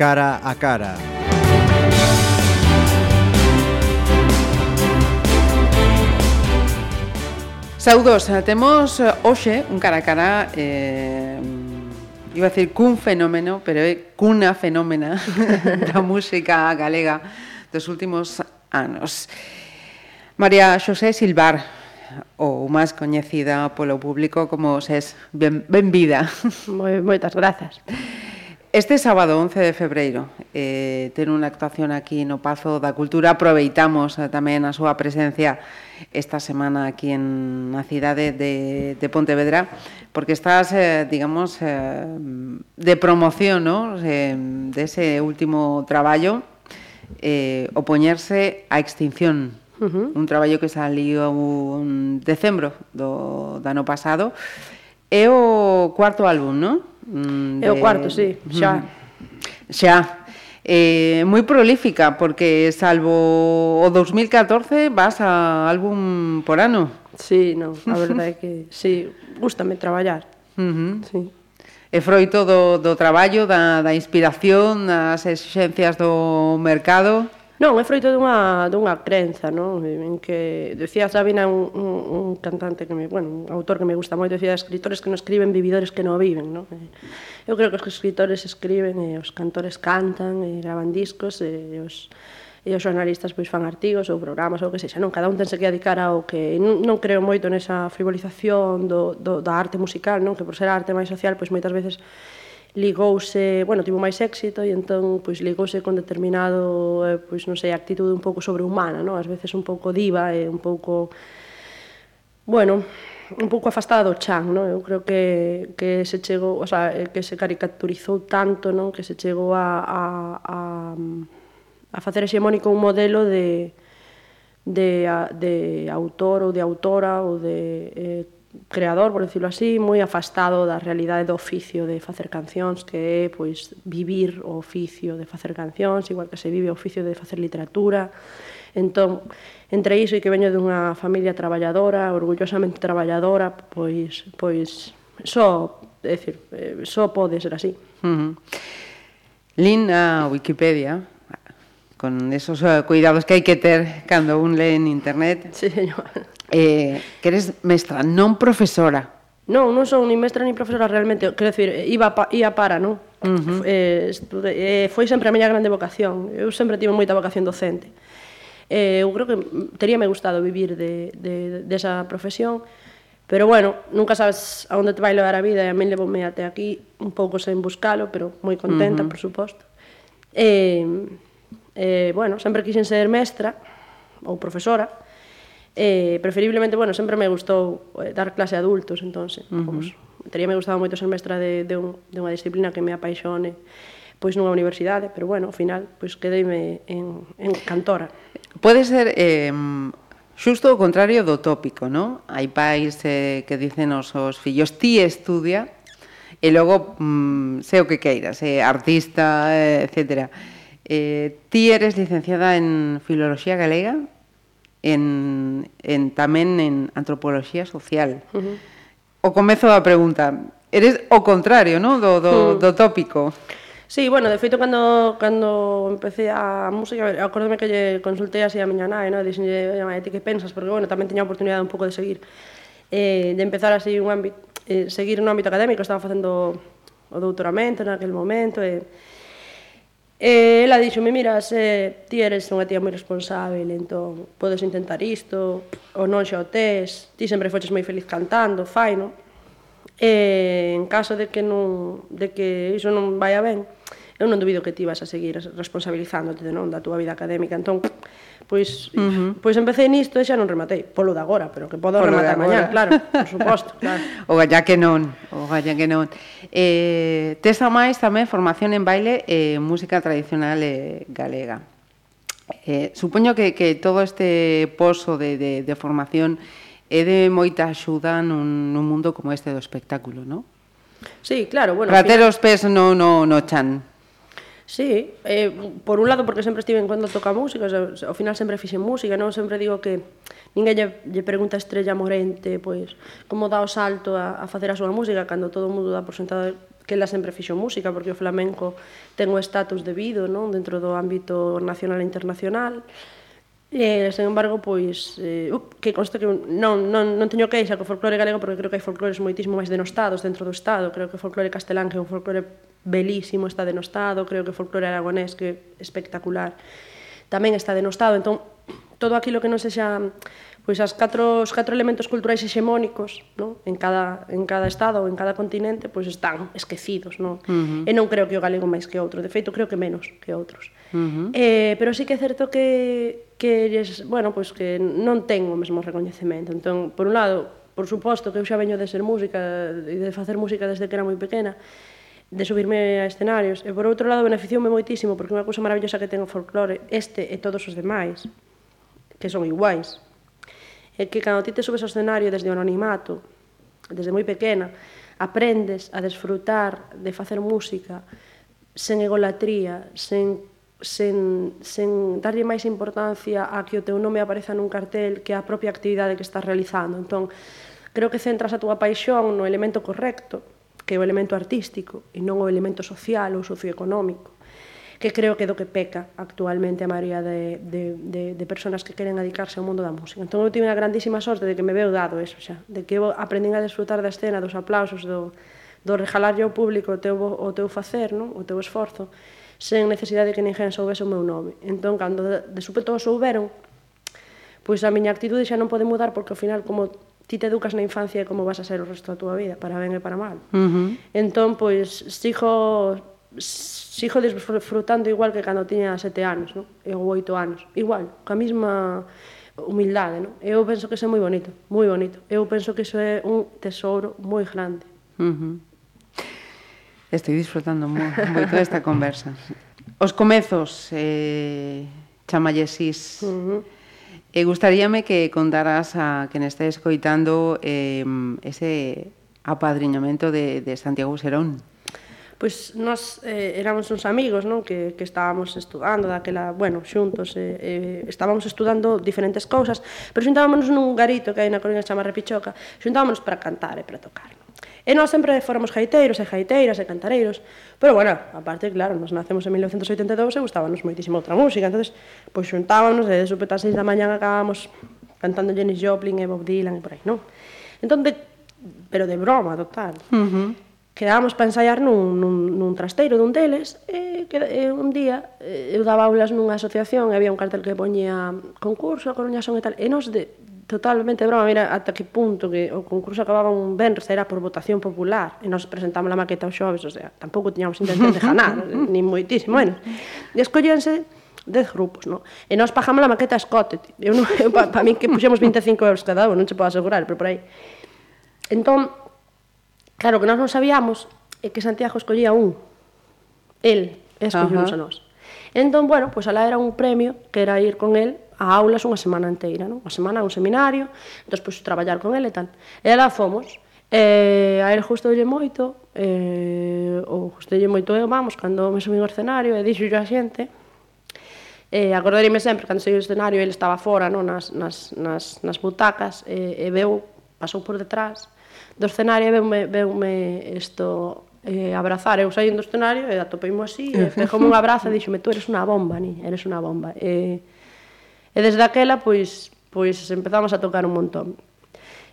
cara a cara. Saudos, eh, temos eh, hoxe un cara a cara eh, iba a decir cun fenómeno, pero é cunha fenómena da música galega dos últimos anos. María Xosé Silvar, ou máis coñecida polo público como Xés Benvida. Moi, moitas grazas. Este sábado 11 de febreiro eh, ten unha actuación aquí no Pazo da Cultura. Aproveitamos eh, tamén a súa presencia esta semana aquí en na cidade de, de Pontevedra, porque estás, eh, digamos, eh, de promoción ¿no? eh, de ese último traballo, eh, Opoñerse a Extinción, uh -huh. un traballo que saliu en decembro do, do ano pasado. É o cuarto álbum, non? Mm, de... É o cuarto, sí, xa. Xa. Eh, moi prolífica, porque salvo o 2014 vas a álbum por ano. Sí, no, a verdade é que sí, gustame traballar. Uh -huh. sí é froito do, do traballo, da, da inspiración, das exigencias do mercado? Non, é froito dunha, dunha crenza, non? En que, decía Sabina, un, un, un cantante que me, bueno, un autor que me gusta moito, decía, escritores que non escriben, vividores que non viven, non? Eu creo que os escritores escriben, e os cantores cantan, e graban discos, e os e os xornalistas pois fan artigos ou programas ou que sexa, non, cada un tense que dedicar ao que non, non creo moito nesa frivolización do, do, da arte musical, non, que por ser a arte máis social, pois moitas veces ligouse, bueno, tivo máis éxito e entón pois ligouse con determinado, eh, pois non sei, actitude un pouco sobrehumana, non? Ás veces un pouco diva e un pouco bueno, un pouco afastada do chan, non? Eu creo que, que se chegou, o sea, eh, que se caricaturizou tanto, non? Que se chegou a, a, a, a facer hexemónico un modelo de, de, de autor ou de autora ou de eh, creador, por decirlo así, moi afastado da realidade do oficio de facer cancións, que é pois vivir o oficio de facer cancións, igual que se vive o oficio de facer literatura. Entón, entre iso e que veño dunha familia traballadora, orgullosamente traballadora, pois pois só, é dicir, só pode ser así. Uh -huh. Lin a Wikipedia con esos eh, cuidados que hai que ter cando un lee en internet. Sí, señor. Eh, que eres mestra, non profesora. Non, non son ni mestra ni profesora realmente, quero dicir, iba pa, ia para, non? Uh -huh. eh, estude, eh, foi sempre a miña grande vocación. Eu sempre tive moita vocación docente. Eh, eu creo que teríame gustado vivir de, de, desa esa profesión, Pero bueno, nunca sabes a onde te vai levar a vida e a min levoume até aquí un pouco sen buscalo, pero moi contenta, uh -huh. por suposto. Eh, eh, bueno, sempre quixen ser mestra ou profesora, Eh, preferiblemente, bueno, sempre me gustou eh, dar clase a adultos, entonces, uh -huh. pues, teríame gustado moito ser mestra de, de, un, de unha disciplina que me apaixone pois nunha universidade, pero bueno, ao final pois quedeime en, en cantora. Pode ser eh, xusto o contrario do tópico, non? Hai pais eh, que dicen os, os fillos, ti estudia, e logo mm, sei o que queiras, eh, artista, eh, etc. Eh, ti eres licenciada en Filoloxía Galega, en, en tamén en antropoloxía social. Uh -huh. O comezo da pregunta, eres o contrario, non? Do, do, uh -huh. do tópico. Sí, bueno, de feito, cando, cando empecé a música, acórdome que lle consultei así a miña nai, no? dixenlle, ti que pensas? Porque, bueno, tamén tiña a oportunidade un pouco de seguir, eh, de empezar así un ámbito, eh, seguir un ámbito académico, estaba facendo o doutoramento naquele momento, e... Eh, E ela díxome, mira, se eh, ti eres unha tía moi responsável, entón podes intentar isto, ou non xa o tes, ti sempre foches moi feliz cantando, fai, non? E en caso de que non, de que iso non vai a ben, eu non dubido que ti vas a seguir responsabilizándote de non da túa vida académica, entón pois uh -huh. pois empecé nisto e xa non rematei, polo de agora, pero que podo polo rematar mañá, claro, por suposto, claro. o galla que non, o galla que non. Eh, tes a máis tamén formación en baile e música tradicional eh, galega. Eh, supoño que, que todo este pozo de, de, de formación é de moita axuda nun, nun mundo como este do espectáculo, non? Sí, claro, bueno... Para final... ter os pés no, no, no chan. Sí, eh, por un lado porque sempre estive en cuando toca música, o sea, ao final sempre fixen música, non sempre digo que ninguén lle, lle pregunta a Estrella Morente pois como dá o salto a, a facer a súa música cando todo o mundo dá por sentado que ela sempre fixo música, porque o flamenco ten o estatus debido non? dentro do ámbito nacional e internacional. Eh, sen embargo, pois, eh, up, que consta que non, non, non teño queixa co folclore galego porque creo que hai folclores moitísimo máis denostados dentro do Estado. Creo que o folclore castelán que é un folclore belísimo, está denostado, creo que o folclore aragonés que espectacular tamén está denostado, entón todo aquilo que non sexa pois as catro os catro elementos culturais hexemónicos, non? En cada en cada estado ou en cada continente, pois están esquecidos, non? Uh -huh. E non creo que o galego máis que outro, de feito creo que menos que outros. Uh -huh. Eh, pero sí que é certo que que bueno, pois que non ten o mesmo recoñecemento. Entón, por un lado, por suposto que eu xa veño de ser música e de facer música desde que era moi pequena, de subirme a escenarios. E por outro lado, beneficioume moitísimo, porque unha cousa maravillosa que ten o folclore, este e todos os demais, que son iguais, é que cando ti te subes ao escenario desde o anonimato, desde moi pequena, aprendes a desfrutar de facer música sen egolatría, sen sen, sen darlle máis importancia a que o teu nome apareza nun cartel que a propia actividade que estás realizando. Entón, creo que centras a túa paixón no elemento correcto, que é o elemento artístico e non o elemento social ou socioeconómico que creo que é do que peca actualmente a maioría de, de, de, de personas que queren adicarse ao mundo da música. Entón, eu tive a grandísima sorte de que me veu dado eso xa, de que eu aprendín a desfrutar da escena, dos aplausos, do, do regalarlle ao público o teu, o teu facer, non? o teu esforzo, sen necesidade de que ninguén soubese o meu nome. Entón, cando de, de súpeto o souberon, pois a miña actitude xa non pode mudar porque ao final como ti te educas na infancia como vas a ser o resto da túa vida, para ben e para mal. Uh -huh. Entón, pois, sigo, sigo disfrutando igual que cando tiña sete anos, non? E ou oito anos, igual, ca mesma humildade, non? Eu penso que iso é moi bonito, moi bonito. Eu penso que iso é un tesouro moi grande. Uh -huh. Estou disfrutando moi, moito desta conversa. Os comezos, eh, chamallesis, uh -huh E gustaríame que contaras a quen este escoitando eh, ese apadriñamento de, de Santiago Serón. Pois nós eh, éramos uns amigos non? Que, que estábamos estudando daquela, bueno, xuntos eh, eh, estábamos estudando diferentes cousas pero xuntábamos nun garito que hai na Coruña chama Repichoca xuntámonos para cantar e para tocar non? E nós sempre fóramos gaiteiros e gaiteiras e cantareiros, pero bueno, aparte, claro, nos nacemos en 1982 e gustábanos moitísimo outra música, entonces pois xuntábanos e de súpeta seis 6 da mañan acabábamos cantando Janis Joplin e Bob Dylan e por aí, non? Entón, de, pero de broma, total. Uh -huh quedábamos para ensaiar nun, nun, nun trasteiro dun deles e, que, e un día eh, eu daba aulas nunha asociación e había un cartel que poñía concurso, a Coruña son e tal e nos de, totalmente broma, mira ata que punto que o concurso acababa un venres era por votación popular e nos presentamos a maqueta o xoves, o sea, tampouco tiñamos intención de ganar, nin moitísimo, bueno. E escollense 10 grupos, no? E nós pagamos a maqueta a Scott. Eu non, eu, pa, pa mí que puxemos 25 euros cada un, non che pode asegurar, pero por aí. Entón, claro que nós non sabíamos é que Santiago escollía un. El, escollíamos a nós. Entón, bueno, pois pues, alá era un premio que era ir con el a aulas unha semana inteira, non? Unha semana un seminario, entón, pois, traballar con ele e tal. E ela fomos, E a el lle moito, eh, ou lle moito eu, vamos, cando me subín ao escenario e dixo a xente, eh, acordaríme sempre, cando saí ao escenario, ele estaba fora, non, nas, nas, nas, nas butacas, e, e veu, pasou por detrás do escenario e veume, veume isto, eh, abrazar. Eu saí do escenario e atopeimo así, e como un abrazo e dixome, tú eres unha bomba, ni, eres unha bomba. Eh, E desde aquela, pois, pois empezamos a tocar un montón.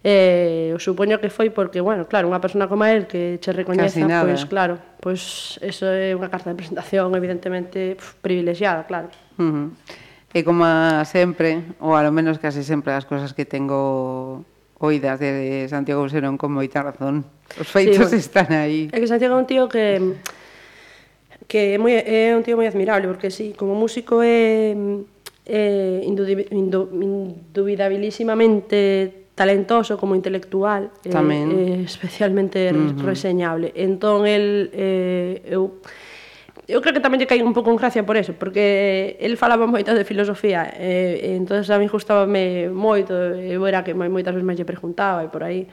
Eh, eu supoño que foi porque, bueno, claro, unha persona como él que che recoñeza, pois claro, pois eso é unha carta de presentación evidentemente pf, privilexiada, claro. Uh -huh. E como sempre, ou alo menos case sempre as cousas que tengo oídas de Santiago Serón con moita razón. Os feitos sí, bueno, están aí. É que Santiago é un tío que que é, moi, é un tío moi admirable, porque sí, como músico é eh, indubidabilísimamente talentoso como intelectual eh, Tamén. Eh, especialmente uh mm-hmm. -huh. reseñable entón el eh, eu eu creo que tamén lle caí un pouco en gracia por eso, porque el falaba moito de filosofía, e, e entonces a mí gustábame moito, eu era que moitas veces máis lle preguntaba e por aí.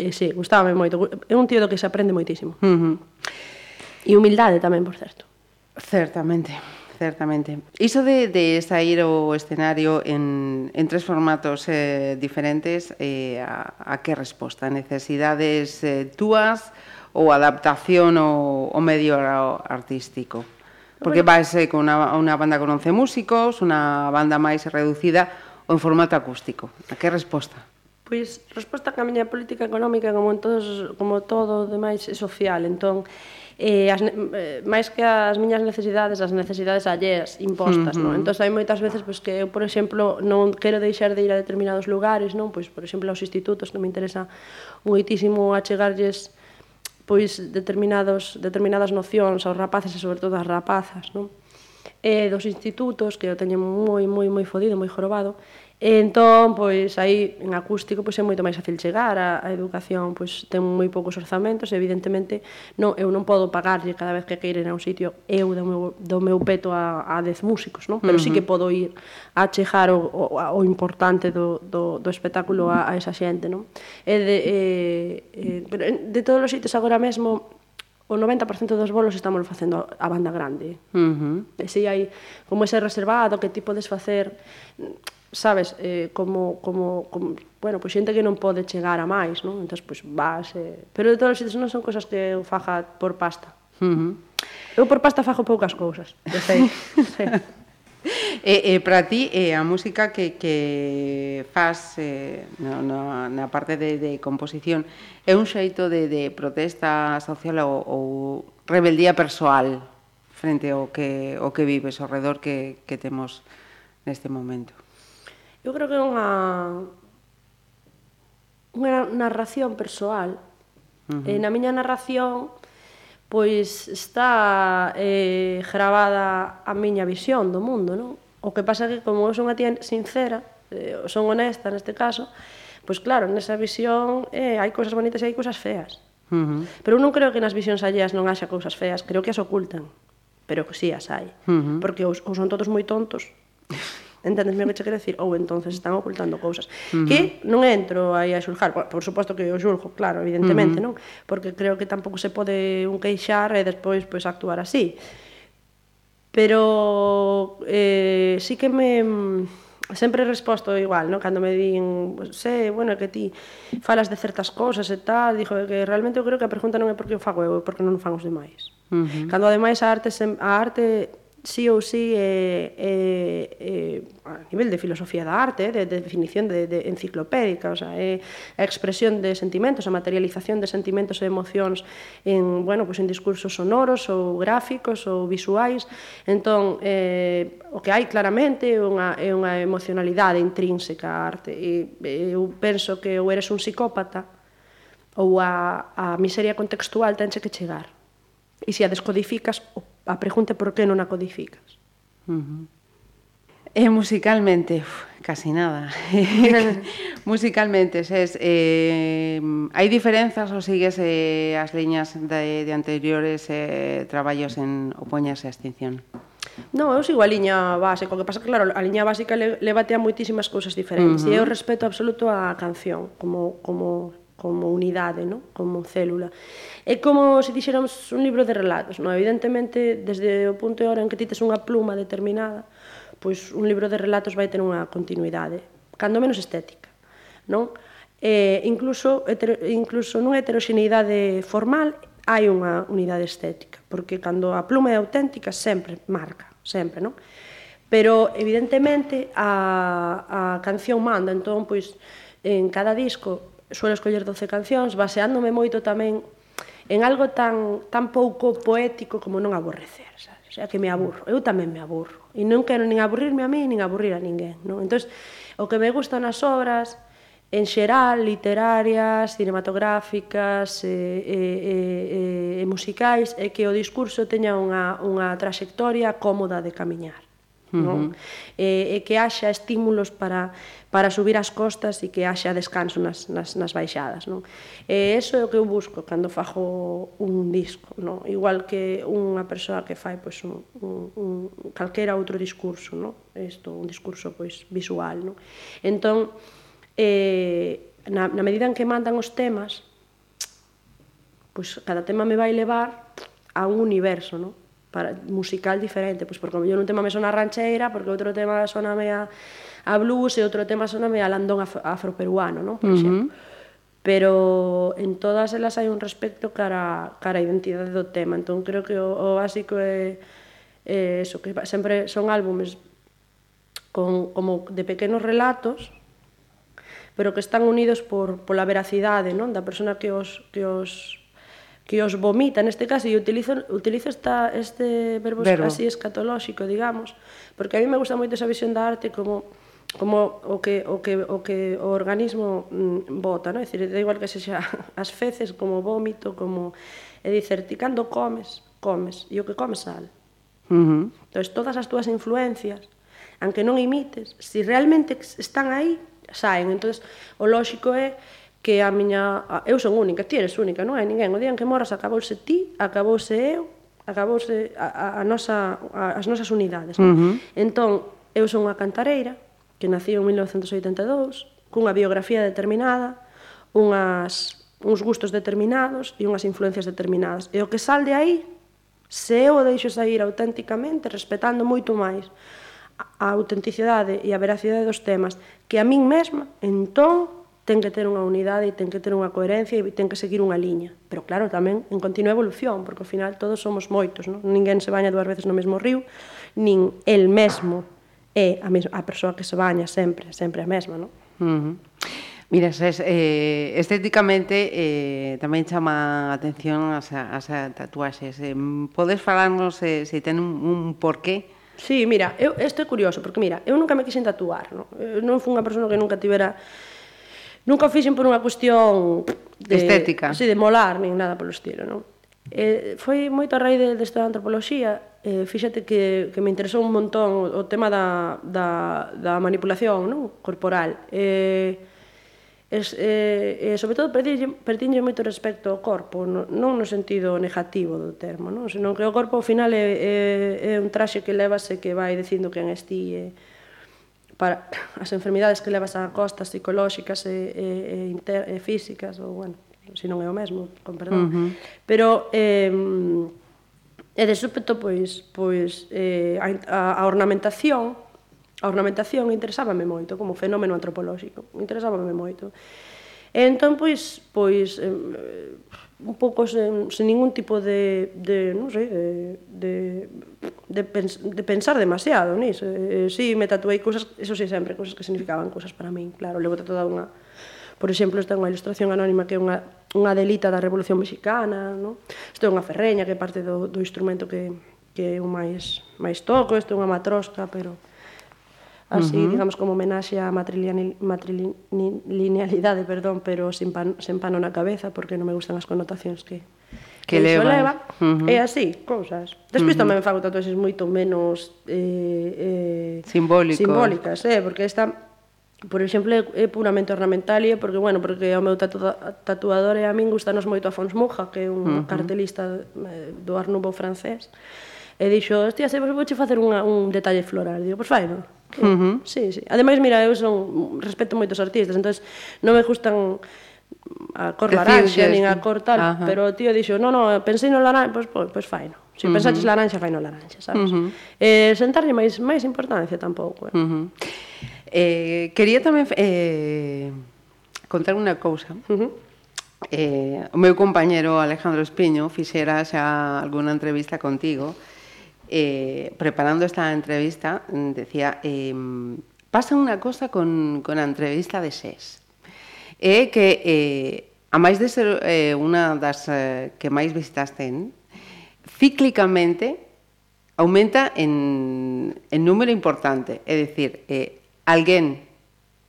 E sí, gustábame moito. É un tío do que se aprende moitísimo. Uh -huh. E humildade tamén, por certo. Certamente. Certamente. Iso de, de sair o escenario en, en tres formatos eh, diferentes, eh, a, a que resposta? Necesidades eh, túas ou adaptación ao, ao medio artístico? Porque bueno. vais eh, con unha, unha banda con 11 músicos, unha banda máis reducida ou en formato acústico. A que resposta? Pois, resposta que a miña política económica, como, en todos, como todo o demais, é social. Entón, eh, as, eh, máis que as miñas necesidades, as necesidades alleas impostas, uh -huh. non? Entón, hai moitas veces pois, que eu, por exemplo, non quero deixar de ir a determinados lugares, non? Pois, por exemplo, aos institutos non me interesa moitísimo achegarlles pois determinados determinadas nocións aos rapaces e sobre todo ás rapazas, non? eh, dos institutos, que eu teño moi, moi, moi fodido, moi jorobado, e entón, pois, aí, en acústico, pois, é moito máis fácil chegar, a, a educación, pois, ten moi poucos orzamentos, evidentemente, non, eu non podo pagarlle cada vez que queiren a un sitio, eu do meu, do meu peto a, a dez músicos, non? Pero uh -huh. sí que podo ir a chejar o, o, o importante do, do, do espectáculo a, a esa xente, non? E de, e, e, de todos os sitios agora mesmo, o 90% dos bolos estamos facendo a banda grande. Uh -huh. E se hai como ese reservado que ti podes facer sabes, eh, como, como, como bueno, pois xente que non pode chegar a máis, non? Entón, pois vas... Eh... Pero de todos os xentes non son cosas que eu faja por pasta. Uh -huh. Eu por pasta fajo poucas cousas, de feito. sí. E, e para ti e a música que, que faz eh, no, no, na parte de, de composición é un xeito de, de protesta social ou, ou rebeldía persoal frente ao que, o que vives, ao redor que, que temos neste momento? Eu creo que é unha unha narración persoal. Uh eh, -huh. E na miña narración pois está eh, gravada a miña visión do mundo, non? O que pasa que como eu son unha tía sincera, eh, son honesta neste caso, pois claro, nesa visión eh, hai cousas bonitas e hai cousas feas. Uh -huh. Pero eu non creo que nas visións alleas non haxa cousas feas, creo que as ocultan, pero que sí as hai. Uh -huh. Porque ou, ou son todos moi tontos, Entendes o que che quero decir? Ou entonces están ocultando cousas. Uh -huh. Que non entro aí a xulgar, por, por suposto que o xulgo, claro, evidentemente, uh -huh. non? Porque creo que tampouco se pode un queixar e despois pois actuar así. Pero eh, sí que me sempre resposto igual, ¿no? Cando me din, sé, bueno, que ti falas de certas cousas e tal, dixo que realmente eu creo que a pregunta non é porque eu o fago eu, é porque non o fan os demais. Uh -huh. Cando ademais a arte, a arte sí ou sí eh, eh, eh, a nivel de filosofía da arte, de, de definición de, de enciclopédica, o sea, é eh, a expresión de sentimentos, a materialización de sentimentos e emocións en, bueno, pues en discursos sonoros ou gráficos ou visuais. Entón, eh, o que hai claramente é unha, é unha emocionalidade intrínseca á arte. E, eu penso que ou eres un psicópata ou a, a miseria contextual tense que chegar. E se a descodificas, o A pregunta por que non a codificas. Uh -huh. E musicalmente, uf, casi nada. musicalmente, ses, eh, hai diferenzas ou sigues eh, as liñas de, de anteriores eh, traballos en opoñas e extinción? Non, eu sigo a liña base, co que pasa que claro, a liña básica le, levate a moitísimas cousas diferentes, uh -huh. e eu respeto absoluto a canción como como como unidade, no? como célula. É como se dixéramos un libro de relatos. No? Evidentemente, desde o punto de hora en que tites unha pluma determinada, pois un libro de relatos vai ter unha continuidade, cando menos estética. Non? E, incluso, hetero, incluso nunha heteroxeneidade formal hai unha unidade estética, porque cando a pluma é auténtica sempre marca, sempre, non? Pero evidentemente a, a canción manda, entón pois en cada disco suelo escoller 12 cancións, baseándome moito tamén en algo tan, tan pouco poético como non aborrecer, sabes? O sea, que me aburro, eu tamén me aburro. E non quero nin aburrirme a mí, nin aburrir a ninguén, non? Entón, o que me gustan as obras, en xeral, literarias, cinematográficas e, e, e, e musicais, é que o discurso teña unha, unha traxectoria cómoda de camiñar. Uh -huh. E, e que haxa estímulos para, para subir as costas e que haxa descanso nas, nas, nas baixadas. Non? E eso é o que eu busco cando fajo un disco. Non? Igual que unha persoa que fai pois, un, un, un calquera outro discurso, non? Isto un discurso pois, visual. Non? Entón, eh, na, na medida en que mandan os temas, pois cada tema me vai levar a un universo, non? para, musical diferente, pois porque mellor un tema me sona rancheira, porque outro tema sona a, a blues e outro tema sona a landón afro, afroperuano, non? Por uh -huh. exemplo. Pero en todas elas hai un respecto cara, cara a identidade do tema, entón creo que o, o básico é, é eso, que sempre son álbumes con, como de pequenos relatos, pero que están unidos por pola veracidade, non? Da persona que os que os que os vomita, neste caso, e utilizo, utilizo esta, este verbo, verbo así escatolóxico, digamos, porque a mí me gusta moito esa visión da arte como como o que o que o que o organismo mm, bota, non? É dicir, da igual que sexa as feces como vómito, como é dicir, ti cando comes, comes, e o que comes sal. Uh -huh. Entón, todas as túas influencias, aunque non imites, se si realmente están aí, saen. Entón, o lóxico é que a miña... Eu son única, ti eres única, non hai ninguén. O día en que moras acabouse ti, acabouse eu, acabouse a, a, a nosa, a, as nosas unidades. Non? Uh -huh. Entón, eu son unha cantareira, que nací en 1982, cunha biografía determinada, unhas, uns gustos determinados e unhas influencias determinadas. E o que sal de aí, se eu o deixo sair auténticamente, respetando moito máis a autenticidade e a veracidade dos temas que a min mesma, entón ten que ter unha unidade e ten que ter unha coherencia e ten que seguir unha liña. Pero claro, tamén en continua evolución, porque ao final todos somos moitos, non? Ninguén se baña dúas veces no mesmo río, nin el mesmo é a, mes a persoa que se baña sempre, sempre a mesma, non? Uh -huh. Mira, ses, eh, estéticamente eh, tamén chama a atención as, as tatuaxes. Eh, podes falarnos eh, se ten un, un porqué? Sí, mira, eu, isto é curioso, porque mira, eu nunca me quixen tatuar, non? Eu non fui unha persoa que nunca tivera Nunca o fixen por unha cuestión de, estética. Si, de molar, nin nada polo estilo, non? Eh, foi moito a raíz de, de estudar antropoloxía, eh, fíxate que, que me interesou un montón o tema da, da, da manipulación non? corporal. Eh, es, eh, e sobre todo pertinlle moito respecto ao corpo, non, non no sentido negativo do termo, non? senón que o corpo ao final é, é, é un traxe que levase que vai dicindo quen eh, para as enfermidades que levas á costa psicolóxicas e, e, e, inter, e físicas ou bueno, se non é o mesmo, con perdón. Uh -huh. Pero eh, e de súpeto pois pois eh, a, a ornamentación a ornamentación interesábame moito como fenómeno antropolóxico, interesábame moito. E entón pois pois eh, un pouco sen, sen ningún tipo de, de non sei, de, de, de, pens, de pensar demasiado nisso. Eh, sí, me tatuei cousas, eso sí, sempre, cousas que significaban cousas para min, claro. Levo toda unha, por exemplo, está unha ilustración anónima que é unha, unha delita da Revolución Mexicana, non? Isto é unha ferreña que parte do, do instrumento que, que é o máis, máis toco, isto é unha matrosca, pero así, uh -huh. digamos, como homenaxe á matrilinealidade, perdón, pero sen, pan, sen pano na cabeza, porque non me gustan as connotacións que, que, que leva. leva. Uh -huh. E así, cousas. Despois uh -huh. tamén fago tatuaxes moito menos eh, eh, Simbólicos. simbólicas, eh, porque esta por exemplo, é puramente ornamental e porque, bueno, porque o meu tatu tatuador e a min gustanos moito Afons Fons Muja, que é un uh -huh. cartelista eh, do Art Nouveau francés, e dixo, hostia, se vos vou facer unha, un detalle floral. Digo, pois pues, non? Uh -huh. Sí, sí. Ademais, mira, eu son respeto moitos artistas, entonces non me gustan a cor laranxa, nin a cor tal, Ajá. pero o tío dixo, no, no, pensei no laranxa, pois, pois, pois fai, no. Se si uh -huh. pensaches laranxa, fai no laranxa, sabes? Uh -huh. Eh, sentarlle máis máis importancia tampouco. Eh. Uh -huh. eh, quería tamén eh, contar unha cousa. Uh -huh. eh, o meu compañero Alejandro Espiño fixera xa algunha entrevista contigo, eh, preparando esta entrevista, decía, eh, pasa unha cosa con, con a entrevista de SES, é eh, que, eh, a máis de ser eh, unha das eh, que máis visitas ten, cíclicamente aumenta en, en número importante, é dicir, eh, alguén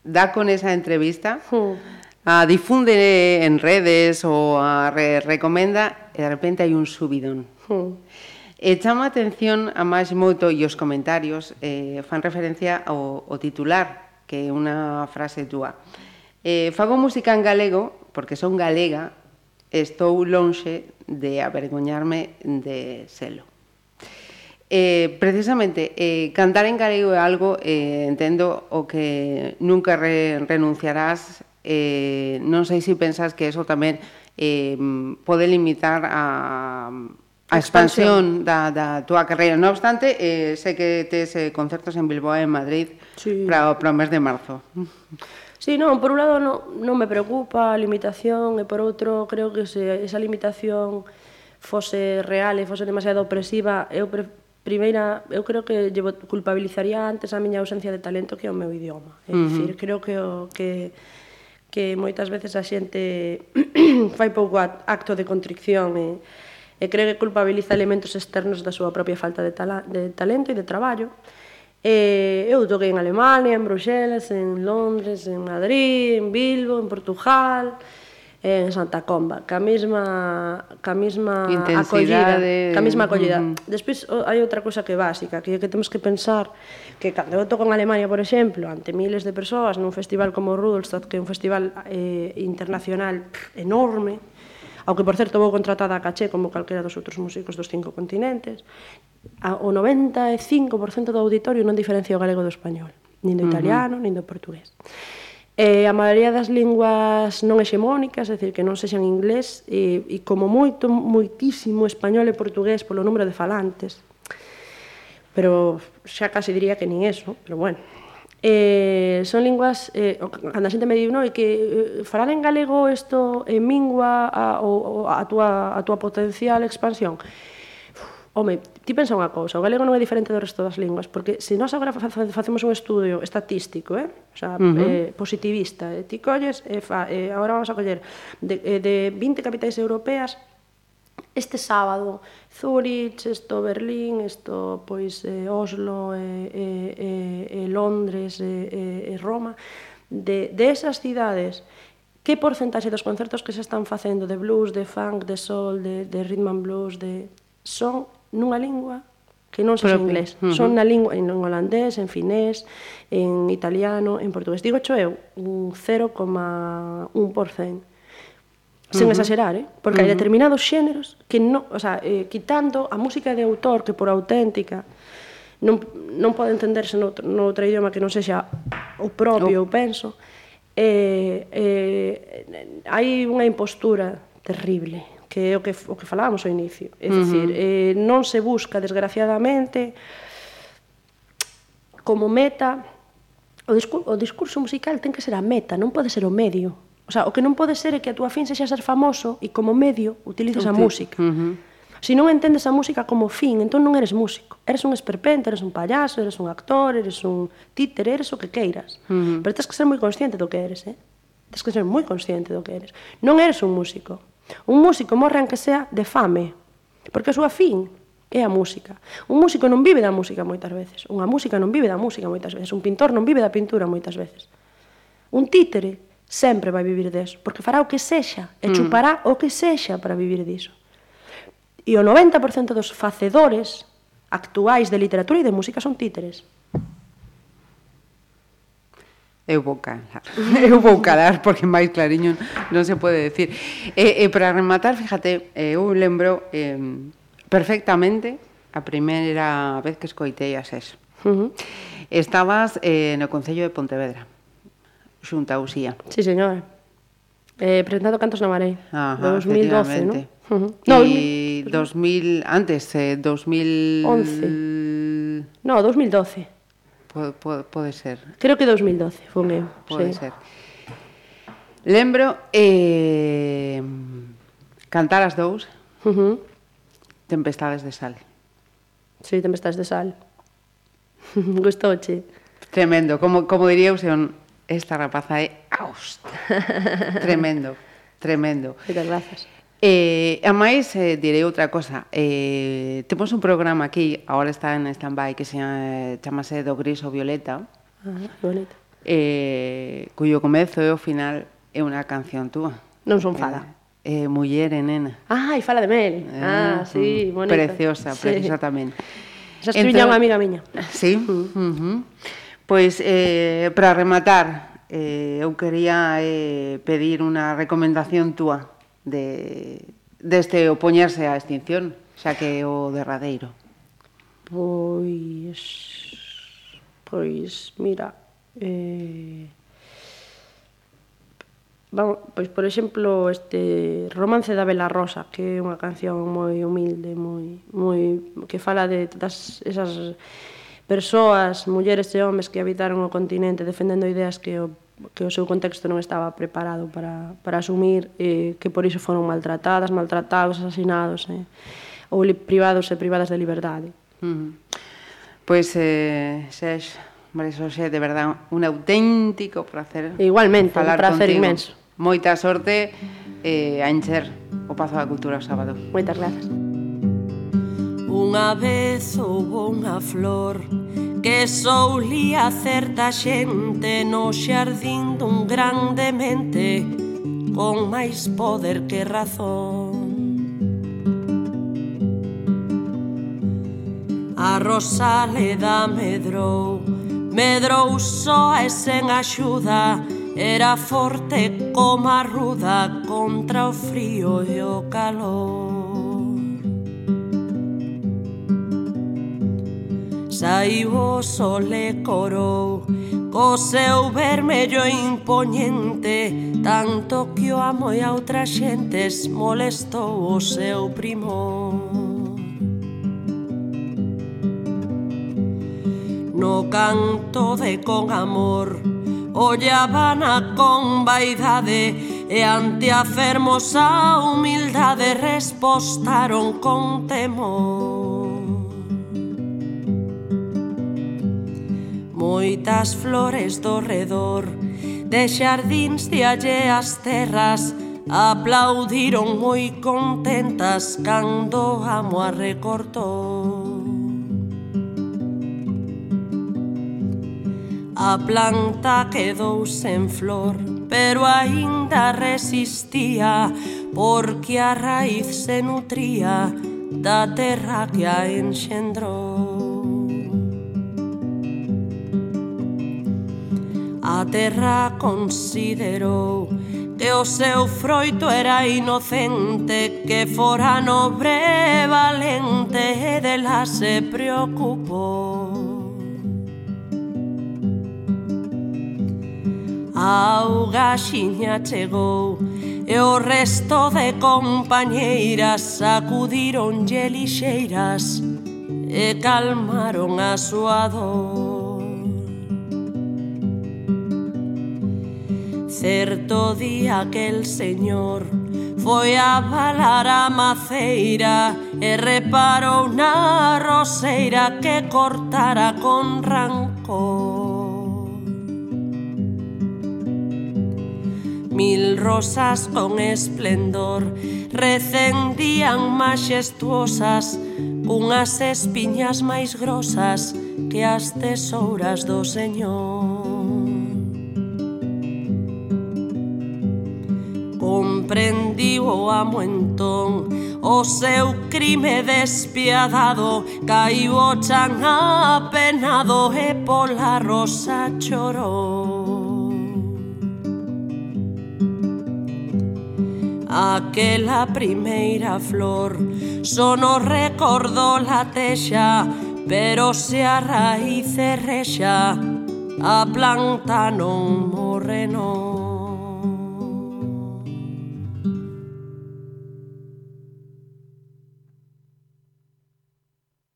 dá con esa entrevista, mm a difunde en redes ou a re recomenda e de repente hai un subidón. Mm. E chama a atención a máis moito e os comentarios eh, fan referencia ao, ao titular, que é unha frase túa. Eh, fago música en galego porque son galega estou lonxe de avergoñarme de selo. Eh, precisamente, eh, cantar en galego é algo, eh, entendo, o que nunca re renunciarás. Eh, non sei se pensas que eso tamén eh, pode limitar a, a expansión, expansión da, da túa carreira. No obstante, eh, sei que tes eh, concertos en Bilbao e en Madrid sí. para o mes de marzo. Sí, non, por un lado non, non me preocupa a limitación e por outro creo que se esa limitación fose real e fose demasiado opresiva, eu pre, primeira, eu creo que llevo, culpabilizaría antes a miña ausencia de talento que o meu idioma. É uh -huh. dicir, creo que o que que moitas veces a xente fai pouco acto de contrición e eh? e cree que culpabiliza elementos externos da súa propia falta de, tala, de talento e de traballo. E eu toquei en Alemania, en Bruxelas, en Londres, en Madrid, en Bilbo, en Portugal, en Santa Comba, ca mesma ca mesma acollida, ca mesma acollida. Mm. Despois hai outra cousa que é básica, que é que temos que pensar que cando eu toco en Alemania, por exemplo, ante miles de persoas nun festival como o Rudolstadt, que é un festival eh, internacional pff, enorme, ao que, por certo, vou contratada a caché como calquera dos outros músicos dos cinco continentes, o 95% do auditorio non diferencia o galego do español, nin do italiano, uh -huh. nin do portugués. Eh, a maioría das linguas non hexemónicas, é dicir, que non sexan inglés, e, e como moito, moitísimo español e portugués polo número de falantes, pero xa case diría que nin eso, pero bueno, Eh, son linguas, eh, cando a xente me di, no, e que eh, falar en galego isto en mingua a, o, a, túa, a túa potencial expansión. Home, ti pensa unha cousa, o galego non é diferente do resto das linguas, porque se nós agora facemos un estudio estatístico, eh? o sea, uh -huh. eh, positivista, eh? ti colles, eh, fa, eh, agora vamos a coller de, eh, de 20 capitais europeas, este sábado Zurich, isto Berlín, isto pois eh, Oslo e eh, eh, eh, Londres e eh, eh, Roma, de, de esas cidades que porcentaxe dos concertos que se están facendo de blues, de funk, de soul, de, de rhythm and blues, de son nunha lingua que non son inglés, uh -huh. son na lingua en holandés, en finés, en italiano, en portugués. Digo cho eu, un 0,1% sen uh -huh. exagerar, eh? porque uh -huh. hai determinados xéneros que non, o sea, eh, quitando a música de autor que por auténtica non, non pode entenderse noutro, noutro idioma que non sexa o propio, oh. eu penso, eh, eh, hai unha impostura terrible, que é o que, o que falábamos ao inicio. É uh -huh. dicir, eh, non se busca, desgraciadamente, como meta, o, discur o discurso musical ten que ser a meta, non pode ser o medio. O sea, o que non pode ser é que a túa fin sexa ser famoso e como medio utilices a música. Uh -huh. Se si non entendes a música como fin, entón non eres músico. Eres un esperpento, eres un payaso, eres un actor, eres un títere, eres o que queiras. Uh -huh. Pero tens que ser moi consciente do que eres, eh? Tens que ser moi consciente do que eres. Non eres un músico. Un músico morre que sea de fame, porque a súa fin é a música. Un músico non vive da música moitas veces. Unha música non vive da música moitas veces. Un pintor non vive da pintura moitas veces. Un títere sempre vai vivir deso, porque fará o que sexa, e mm. chupará mm. o que sexa para vivir diso. E o 90% dos facedores actuais de literatura e de música son títeres. Eu vou calar, eu vou calar porque máis clariño non se pode decir. E, e para rematar, fíjate, eh, eu lembro eh, perfectamente a primeira vez que escoitei a SES. Uh -huh. Estabas eh, no Concello de Pontevedra xunta a Uxía. Sí, señora. Eh, presentado Cantos na Marei. Ajá, 2012, non? Uh -huh. No, 2000, 2000 antes, eh, 2011. No, 2012. Pode, pode, pode ser. Creo que 2012, foi meu. Pode sí. ser. Lembro eh, cantar as dous uh -huh. Tempestades de sal. Sí, Tempestades de sal. Gustouche. Tremendo, como, como diría un esta rapaza é aust. tremendo, tremendo. Moitas grazas. Eh, a máis, eh, direi outra cosa. Eh, temos un programa aquí, agora está en stand-by, que se eh, chamase Do Gris ou Violeta. Ah, Violeta. Eh, cuyo comezo e o final é unha canción túa. Non son eh, fada. Eh, eh, muller e nena. Ah, e fala de mel. Eh, ah, mm, sí, mm, bonita. Preciosa, preciosa sí. tamén. Esa estuña unha amiga miña. Sí. Mm. Uh -huh. Pois, eh, para rematar, eh, eu quería eh, pedir unha recomendación túa de, deste opoñerse á extinción, xa que o derradeiro. Pois, pois, mira, eh, Vamos, pois por exemplo, este Romance da Vela Rosa, que é unha canción moi humilde, moi moi que fala de das esas persoas, mulleres e homes que habitaron o continente defendendo ideas que o que o seu contexto non estaba preparado para, para asumir, eh, que por iso foron maltratadas, maltratados, asasinados, eh, ou li, privados e privadas de liberdade. Mm. Pois, eh, Sex, María Xosé, de verdad, un auténtico placer Igualmente, falar un placer contigo. inmenso. Moita sorte eh, a encher o Pazo da Cultura o sábado. Moitas grazas. Unha vez houve unha flor que soulía certa xente no xardín dun grande mente con máis poder que razón. A Rosaleda medrou, medrou só e sen axuda, era forte como a ruda contra o frío e o calor. Saiu o sol e corou. Co seu vermello impoñente Tanto que o amo e a outra xentes Molestou o seu primo No canto de con amor ollabana con vaidade E ante a fermosa humildade Respostaron con temor. Moitas flores do redor. De xardíns de alleas terras Aplaudiron moi contentas Cando amo a recortou A planta quedou sen flor Pero aínda resistía Porque a raíz se nutría Da terra que a enxendrou A terra considerou que o seu froito era inocente, que fora nobre e valente, e dela se preocupou. A augaxiña chegou e o resto de compañeiras sacudironlle lixeiras e calmaron a súa dor. Certo día aquel señor Foi a balar a maceira E reparou na roseira Que cortara con rancor. Mil rosas con esplendor Recendían majestuosas Unhas espiñas máis grosas Que as tesouras do señor. rendiu amo entón O seu crime despiadado Caiu o chan apenado E pola rosa chorou Aquela primeira flor Sono recordo recordou la texa Pero se a raíz rexa A planta non morre non.